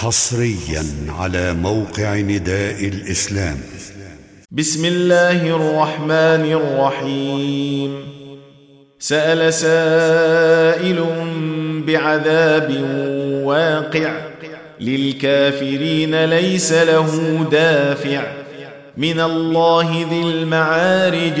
حصريا على موقع نداء الإسلام. بسم الله الرحمن الرحيم. سأل سائل بعذاب واقع. للكافرين ليس له دافع. من الله ذي المعارج.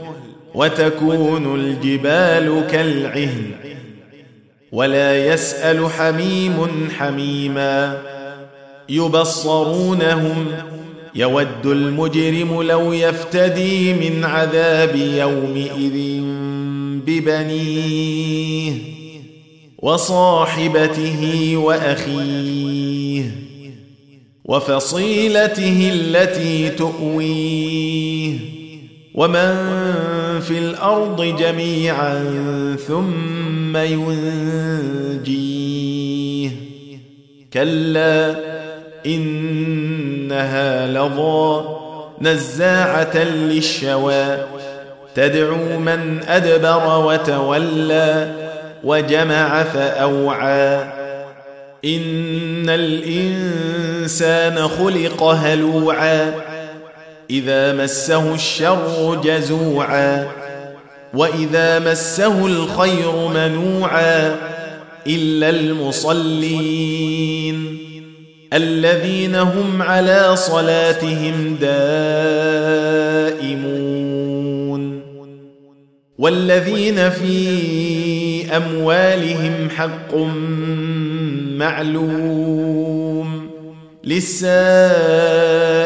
وتكون الجبال كالعهن ولا يسأل حميم حميما يبصرونهم يود المجرم لو يفتدي من عذاب يومئذ ببنيه وصاحبته وأخيه وفصيلته التي تؤويه ومن في الأرض جميعا ثم ينجيه. كلا إنها لظى نزاعة للشوى. تدعو من أدبر وتولى وجمع فأوعى. إن الإنسان خلق هلوعا. إذا مسه الشر جزوعا وإذا مسه الخير منوعا إلا المصلين الذين هم على صلاتهم دائمون والذين في أموالهم حق معلوم للسائل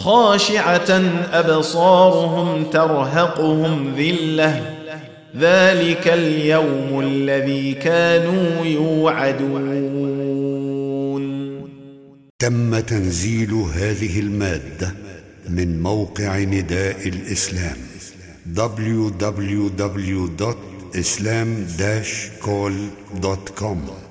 خاشعة أبصارهم ترهقهم ذلة. ذلك اليوم الذي كانوا يوعدون. تم تنزيل هذه المادة من موقع نداء الإسلام www.islam-call.com